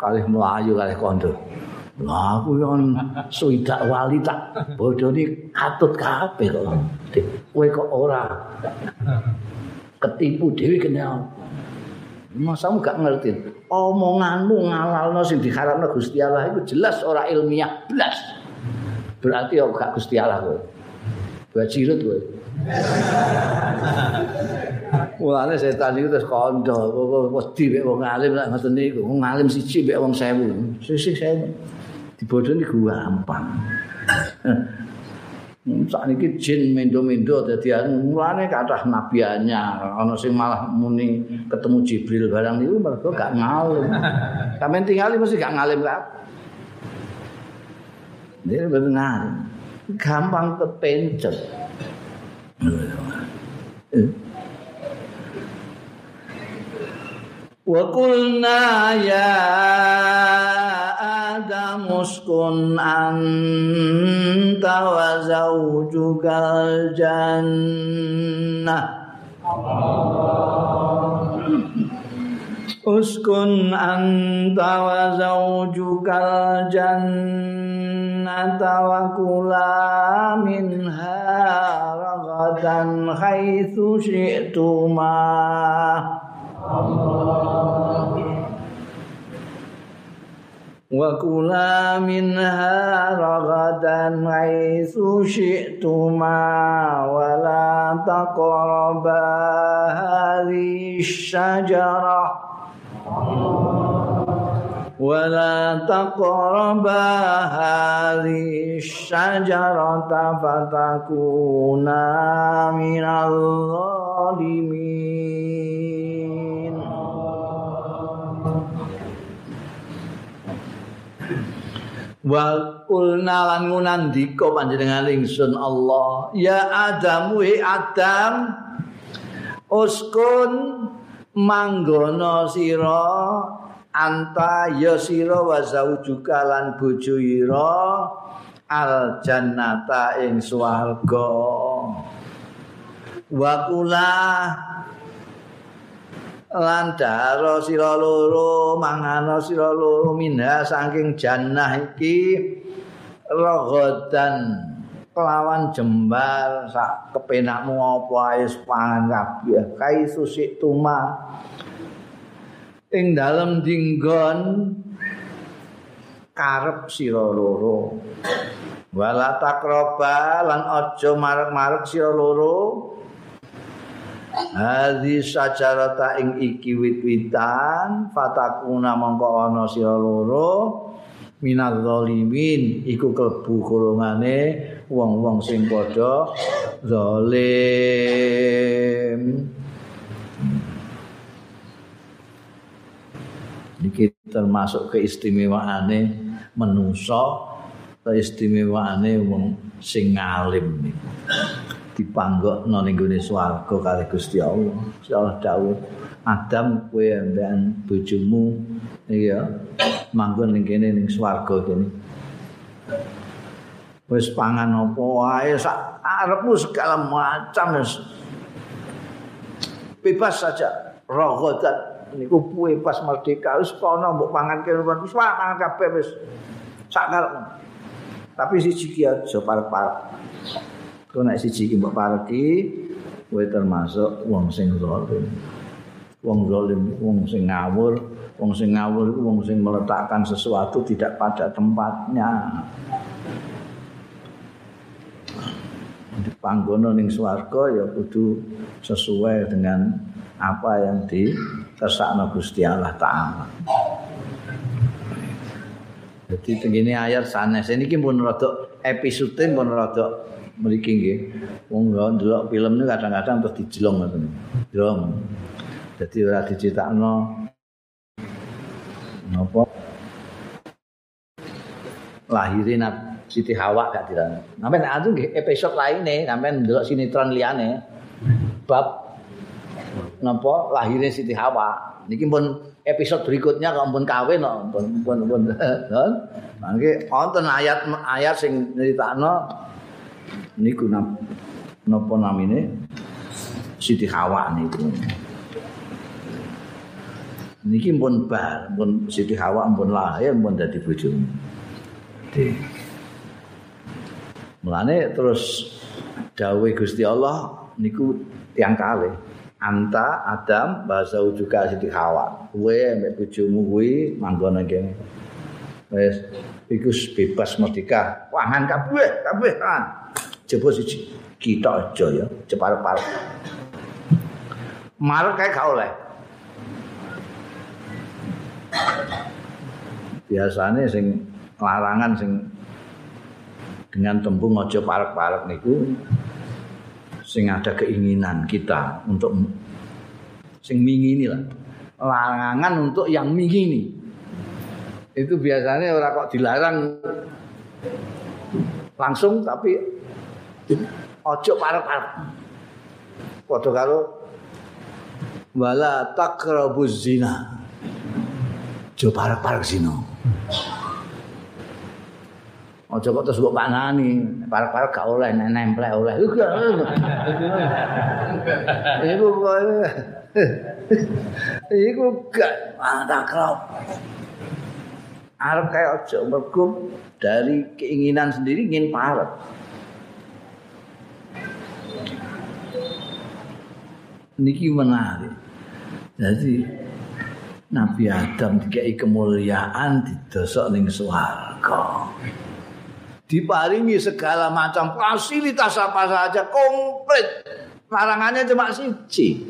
Kali melayu kali kondo. Lah aku yon suidak wali tak bodoni katut kabeh kok. Kowe kok ora ketipu dhewe kena. Masamu gak ngerti. Omonganmu ngalalno sing diharamno Gusti Allah itu jelas ora ilmiah blas. Berarti kok gak Gusti Allah kowe. Bajirut kowe. Mulane setan iku terus kandha, wedi mek wong alim lek ngoten niku. Wong alim siji mek wong 1000. Sisih 1000. Dibodoni gampang. Saat ini jin mendo-mendo jadi mulanya kathah nabi anyar ana sing malah muni ketemu Jibril barang itu mereka gak ngalim sampean tinggal mesti gak ngalim kan dia benar gampang kepencet. Wa kulna ya Adam uskun anta wa zawjuka jannah. Allah. أسكن أنت وزوجك الجنة وكلا منها رغدا حيث شئتما. وكلا منها رغدا حيث شئتما. ولا تقربا هذه الشجرة. ولا تقربا هذه الشجرة فتكونا من الظالمين wa qulna lan ngunandika panjenengan ingsun Allah ya Adam wa Adam uskun manggono sira anta ya sira wa zaujuka lan bojo ira al jannata ing swarga. Wa kula lan daro sira loro mangano sira loro minha saking jannah iki rogodan kelawan jembar sak kepenakmu apa ae pangan kabeh. Kai susik tuma. Ing dalem dinggon karep sira loro. Wala takroba lan aja marek-marek sira loro. Hadi sajarata ing iki wit-witan fatakuna mongko ana sira loro. Minal zalimin iku klebu golongane wong-wong sing padha zalim. Iki termasuk keistimewaane manusa, keistimewaane wong sing alim niku. dipanggokno ning gone swarga kali Gusti Allah. Allah dawuh, Adam kowe ambekan bojomu iya manggon ning kene ning swarga kene. Wis pangan apa wae sak arepmu segala macam wis bebas saja rogotan niku bebas merdeka wis kono mbok pangan kene wis pangan kabeh wis sak Tapi siji ki aja parek-parek. Kau nak siji ki mbok pareki, kowe termasuk wong sing zalim. Wong zalim wong sing ngawur, wong sing ngawur wong sing meletakkan sesuatu tidak pada tempatnya. Di panggono ning swarga ya kudu sesuai dengan apa yang dikersakno Gusti Allah taala. Jadi begini ayat sanes ini pun rada episode pun rada mriki nggih. Wong ndelok film ini kadang-kadang terus dijlong ngoten. Jlong. Dadi ora diceritakno napa lahirin Siti Hawa gak dirang. Sampai nek nggih episode lainnya sampai ndelok sinetron liyane bab napa lahirin Siti Hawa. Niki pun episode berikutnya kok pun kawin kok pun pun pun. Mangke wonten ayat-ayat sing nyeritakno niku napa namine Siti Hawa niku. Niki pun bar, pun Siti Hawa pun lahir pun dadi bojomu. Mulane terus dawuh Gusti Allah niku tiang kali. Anta Adam bahasa juga Siti Hawa. Kowe mek bojomu kuwi manggon kene. Wes iku bebas merdeka. Wangan kabeh, kabeh kan. Coba siji kita aja ya, cepar-par. Marek kae gak oleh. Biasane sing larangan sing dengan tembung aja parek-parek niku sing ada keinginan kita untuk sing mingini lah. Larangan untuk yang mingini. Itu biasanya orang kok dilarang langsung tapi ojo parek-parek. Padha karo wala takrabuz zina. Jo parek-parek zina. Ojo kok terus mbok panani, parek-parek gak oleh nempel oleh. Iku kok Iku gak takrab. Arab kayak ojo mergo dari keinginan sendiri ingin parek. niki menarik. Jadi Nabi Adam dikai kemuliaan didosok ning swarga. Diparingi segala macam fasilitas apa saja komplit. Larangannya cuma siji.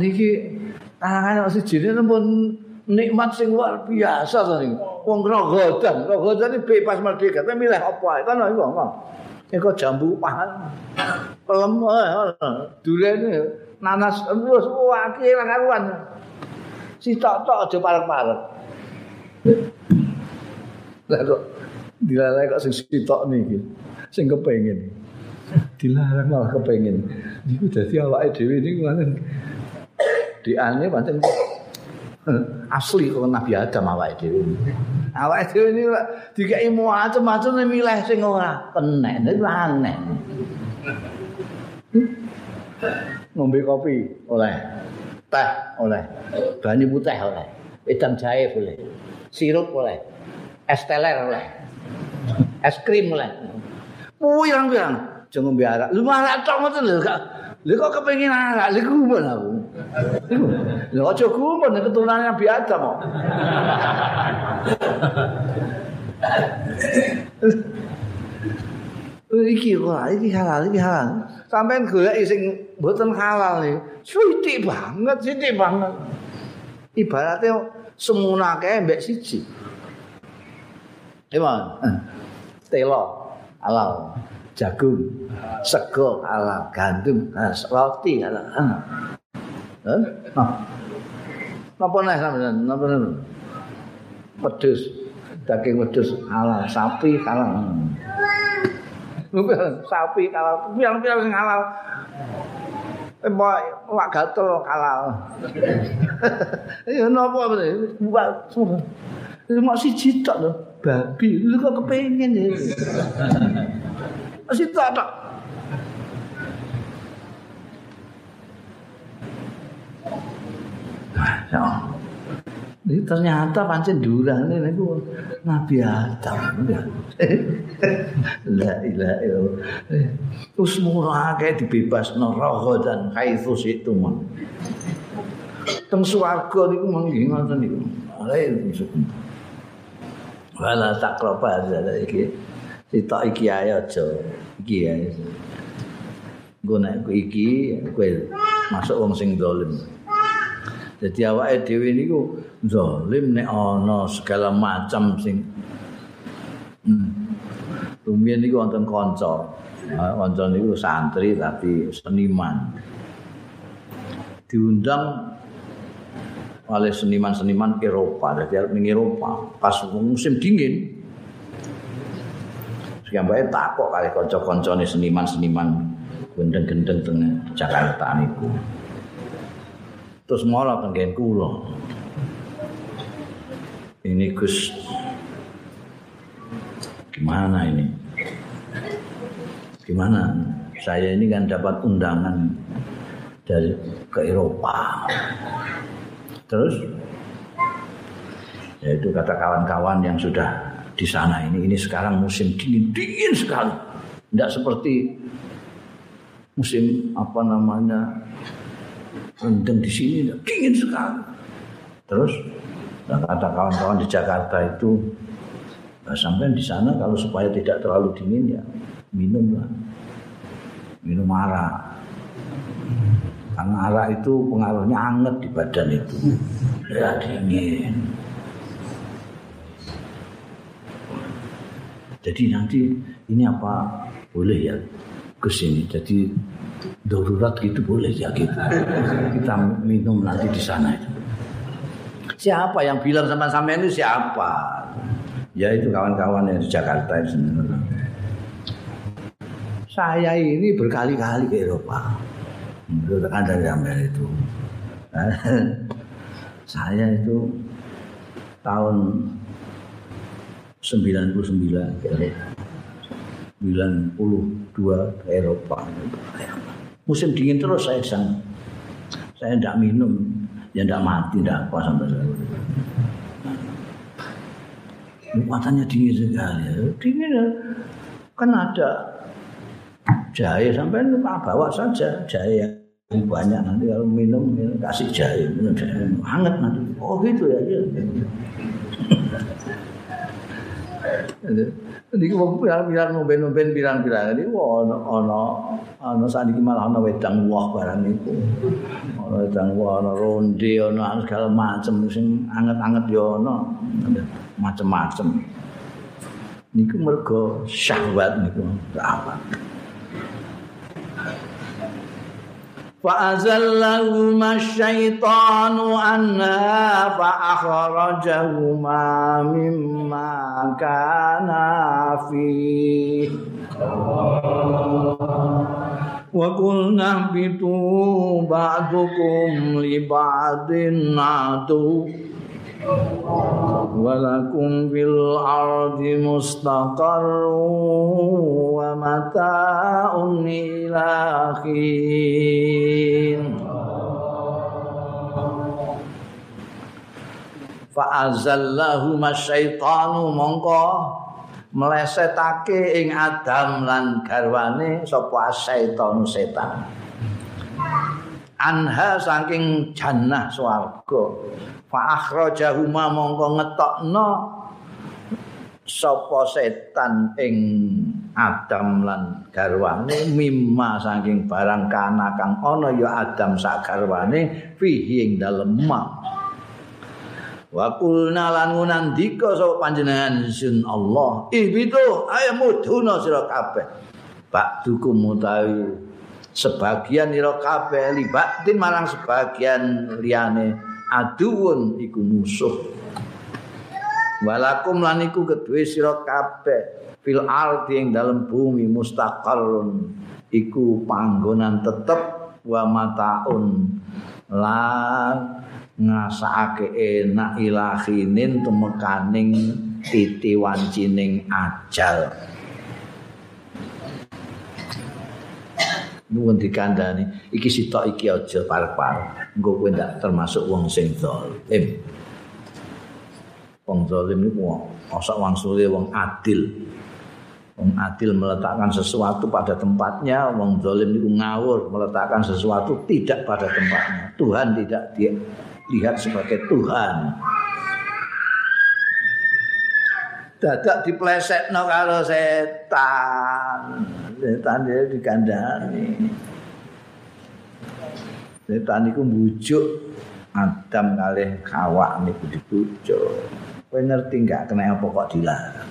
Niki larangannya siji ini pun nikmat sing luar biasa to niku. Wong rogodan, rogodan iki bebas merdeka, tapi milih apa ae kan iku kok. Iku jambu pahan. Pelem durene nanas terus wake ra karuan. Sitok-tok aja parek-parek. Lah kok dilarang kok sing sitok niki. Sing kepengin. Dilarang malah kepengin. Niku dadi awake dhewe niku ngoten. Diane pancen asli kok Nabi Adam awake dhewe. Awake dhewe niku dikai macam-macam milih sing ora. Niku aneh. ngombe kopi oleh teh oleh banyu putih oleh wedang jahe boleh sirup oleh es teler oleh es krim oleh. Puyang puyang jangan arak. Lu malah tok ngoten lho gak lho kok kepengin arak? Lho kumpul aku. Lho aja kumpul nek keturunannya Nabi Adam kok. Iki kok iki halal iki halal. Sampean golek sing mboten halal iki. Sithik banget, sithik banget. Ibaratnya semuna kae mbek siji. Emang telo halal, jagung, sego halal, gandum, roti halal. Hah? Napa nek sampean? Napa nek? Wedhus, daging wedhus halal, sapi halal. sapi kalau piang-piang halal. Mbak wak gatel halal. Ya napa bener? Buat semua. Mak siji tok lho, babi. Lu kok kepengin ya? Masih tak tak. Ya. Ini ternyata pancen durang niku Nabi Adam. La ilaha illallah. Terus murah kayak dibebas roho dan kaifus itu mah. Teng swarga niku manggi ngoten niku. Ala itu. Wala takroba iki. Sitok iki ayo aja. Iki. Gue naik iki, gue masuk wong sing dolim. Jadi awake dhewe niku zalim nek ana segala macam sing Rumiyin hmm. niku wonten kanca. Kanca niku santri tapi seniman. Diundang oleh seniman-seniman Eropa, jadi ning Eropa pas musim dingin. Bae takok kali kanca-kancane seniman-seniman gendeng-gendeng teng Jakarta niku. terus malah tenggen kula ini Gus. Gimana ini? Gimana? Saya ini kan dapat undangan dari ke Eropa. Terus? Yaitu kata kawan-kawan yang sudah di sana ini. Ini sekarang musim dingin. Dingin sekali. Tidak seperti musim apa namanya rendeng di sini. Dingin sekali. Terus kata kawan-kawan di Jakarta itu nah, sampai di sana kalau supaya tidak terlalu dingin ya minum lah, minum arak. Karena arak itu pengaruhnya anget di badan itu, ya dingin. Jadi nanti ini apa boleh ya ke sini. Jadi darurat gitu boleh ya gitu. Kita minum nanti di sana itu. Siapa yang bilang sama sama ini siapa? Ya itu kawan-kawan yang di Jakarta itu. Saya ini berkali-kali ke Eropa. Bertekan dari Amerika itu. Saya itu tahun 99 ke Eropa. 92 ke Eropa. Musim dingin terus saya sana. Saya tidak minum, ya tidak mati, tidak apa sampai saya. Matanya dingin sekali. Dingin. Kan ada jahe sampai bawa saja jahe yang banyak nanti kalau minum, minum kasih jahe, minum jahe hangat nanti. Oh gitu ya. ya. Niki wong pirang-pirang ngomben-ngomben pirang-pirang iki ana ana ana saniki malah ana wedang woh barang niku. Ana wedang woh, ana ronde, ana segala macam sing anget-anget ya ana macem-macem. Niku mergo syahwat niku apa. فأزلهما الشيطان عنها فأخرجهما مما كانا فيه. وقلنا اهبطوا بعضكم لبعض عدو. ولكم في الأرض مستقر ومتاع إلى حين Fa'azallahuma syaitanu mongko melesetake ing Adam lan garwane sapa syaitan setan. Anha saking jannah swarga. Fa akhrajahuma mongko ngetokno sapa setan ing Adam lan garwane mimma saking barang kana kang ana ya Adam sak garwane fihi ing dalem wa qulna lan nandika sapa panjenengan sun Allah ibitu ayo mudhuna sira kabeh. Bakdukum mutawi sebagian ira kabeh libatin marang sebagian liyane aduun iku musuh. Walakum lan iku kedue sira kabeh fil ardi ing dalem bumi mustaqarrun. Iku panggonan tetep wa mataun. Lan ngrasakake enak ilahinin tumekaning titi wancining ajal nuwun dikandani iki sitok iki aja parek-parek engko kowe ndak termasuk wong sing zalim. Wong zalim niku asa wangsule wong adil. Wong adil meletakkan sesuatu pada tempatnya wong zalim niku ngawur meletakkan sesuatu tidak pada tempatnya. Tuhan tidak dilihat sebagai Tuhan. Dadak diplesekno karo setan setan dikandani. Setan iku mbujuk Adam kalih kawak niku dibujuk kowe ngerti enggak kena apa kok dilarang?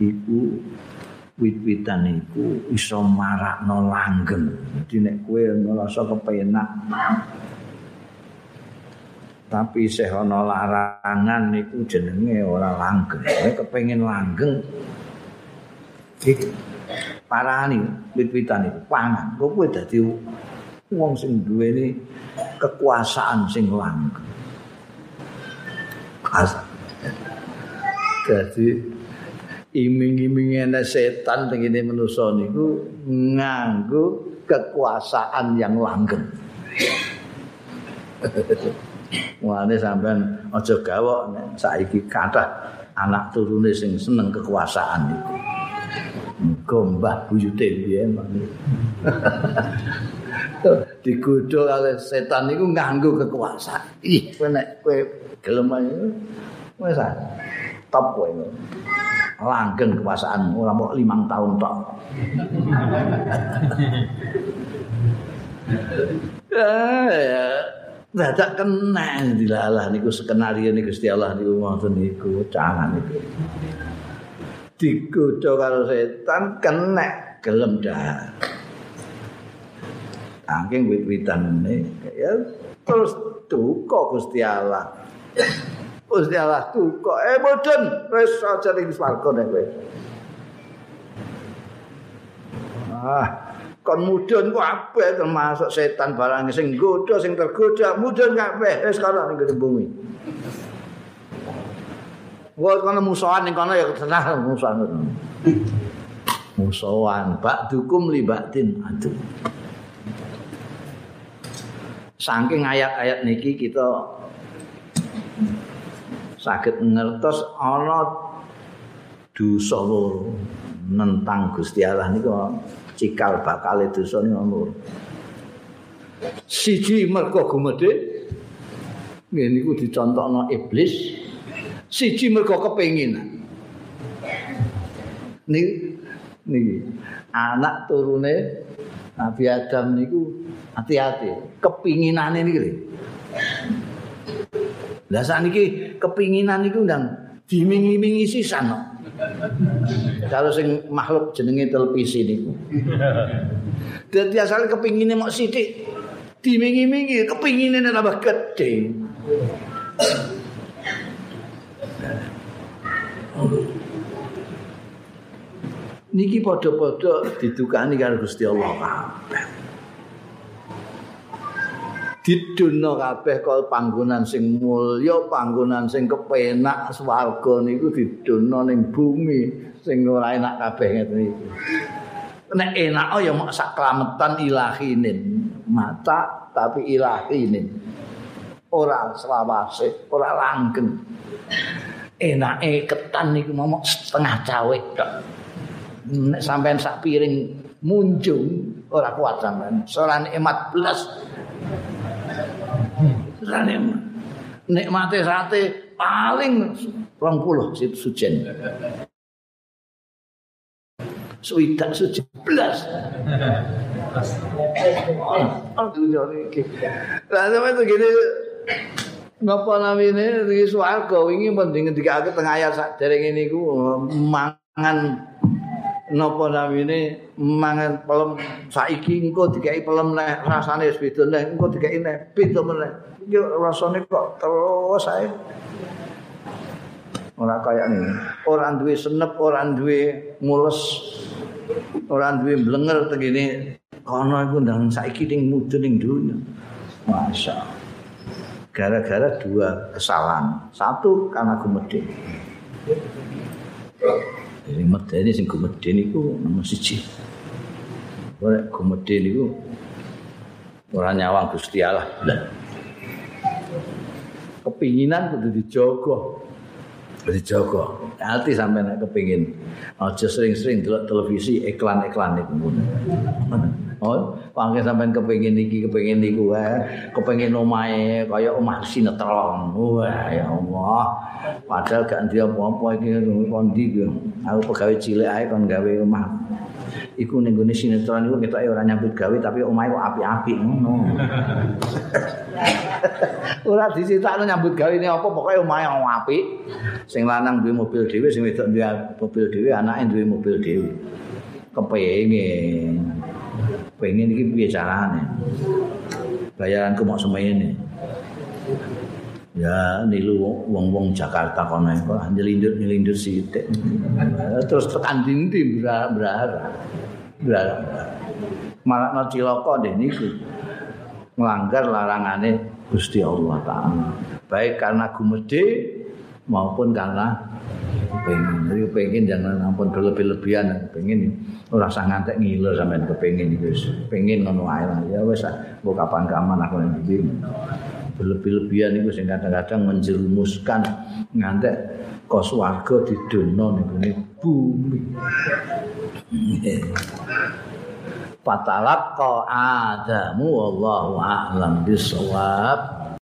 Iku wit-witan iku iso marakno langgeng. Dadi nek kowe ngrasa kepenak tapi isih ana larangan niku jenenge ora langgeng. Nek kepengin langgeng iki. Parani wit-witan iku pangan. Kowe dadi wong sing duweni kekuasaan sing langgeng? As jadi iming-iming ana setan tengene manusa niku nganggo kekuasaan yang langgeng. Mulane sampean aja gawok saiki kathah anak turune sing seneng kekuasaan iku. Muga mbah buyute biyen digodho kali setan niku nganggo kekuasaan. Ih, kowe nek kowe gelem wis top kowe. Langgeng kekuasaan ora mok 5 tahun tok. ya, dadak kena dilalah niku skenario niku Gusti Allah niku ngoten niku cangan niku. Digodho karo setan kena gelem dah. Angking wit-witan ini ya terus duka Gusti Allah. Gusti Allah duka. Eh boten wis aja ning swarga nek kowe. Ah, kon mudun ku apa termasuk setan barang sing godha sing tergoda mudun kabeh wis kana ning bumi Wah kana musuhan ning kana ya tenang musuhan. Musuhan bak dukum libatin aduh. Saking ayat-ayat niki kita sakit ngertos ana dosa loro nentang Gusti Allah niku cikal bakal dosa niku siji mergo gumedhe ngene niku dicontohno iblis siji mergo kepengin niki niki anak turune Nabi Adam niku hati-hati kepinginane niki lho Lah sakniki kepinginan niku ndang dimingi-mingi sisan kok. Kalau sing makhluk jenenge televisi niku. Dadi asale kepingine mok sithik. Dimingi-mingi kepingine tambah gedhe. Niki padha-padha didukani karo Gusti Allah kabeh. didono kabeh kok panggonan sing mulya, panggonan sing kepenak swarga niku didono ning bumi sing ora enak kabeh ngeten iki. Nek enak oh ya mak saklametan ilahinin. Mata tapi ilahinin. Ora selawase, ora langgeng. Enake ketan niku momok setengah cawek tok. Nek sampean sak piring munjung ora kuat sampean. Emat belas Rane nikmate sate paling 20 sujen. Suwidak sujen blas. Lah sampe itu gini Napa namine iki swarga wingi mending ngendikake tengah ayat sak dereng niku mangan napa namine mangan pelem? Saiki engko dikai pelem nek rasane beda. Nek engko dikai nek beda meneh. Yo rasane kok terus ae. Ora kaya ngene. Ora duwe senep ora duwe mules ora duwe blenger tegene ana iku ndang saiki ning mudun ning dunya masya gara-gara dua kesalahan. Satu karena gumedhe Jadi medeni sing gumedhe niku nomor siji. Ora gumedhe niku ora nyawang Gusti Allah. Kepinginan kudu dijaga. Dijaga. Hati sampai nek kepingin. Aja sering-sering delok televisi iklan-iklan niku. Oh, pangke sampean kepengin iki, kepengin niku wae, kepengin omahe kaya omah sinetron. Wah, ya Allah. Padahal gak ndek apa-apa iki kondi iki. Aku pegawe cilik ae kon gawe omah. Iku ning gone sinetron iku ketoke ora nyambut gawe tapi omahe kok apik-apik ngono. ora disitakno nyambut gawe ini apa pokoke omahe apik. Sing lanang duwe mobil dhewe, sing wedok duwe mobil dhewe, anake duwe mobil dhewe. Kepengin. Pengen iki piye carane? Bayaranku mau semene. Ya nilu wong-wong Jakarta kono iku nyelindur-nyelindur sithik. Terus tekan dindi berharap berharap malah no ciloko deh niku. Melanggar larangane Gusti Allah Ta'ala. Baik karena gumede maupun karena pengen. Pengen jangan ampun berlebih-lebihan pengen ora usah ngantek ngiler sampean kepengin iki wis. Pengen ngono ae lah. Ya wis mbok kapan kapan aku nang ndi? Berlebih-lebihan iku sing kadang-kadang menjerumuskan ngantek kos warga di dono ning bumi. Patalaqa Adamu wallahu a'lam bisawab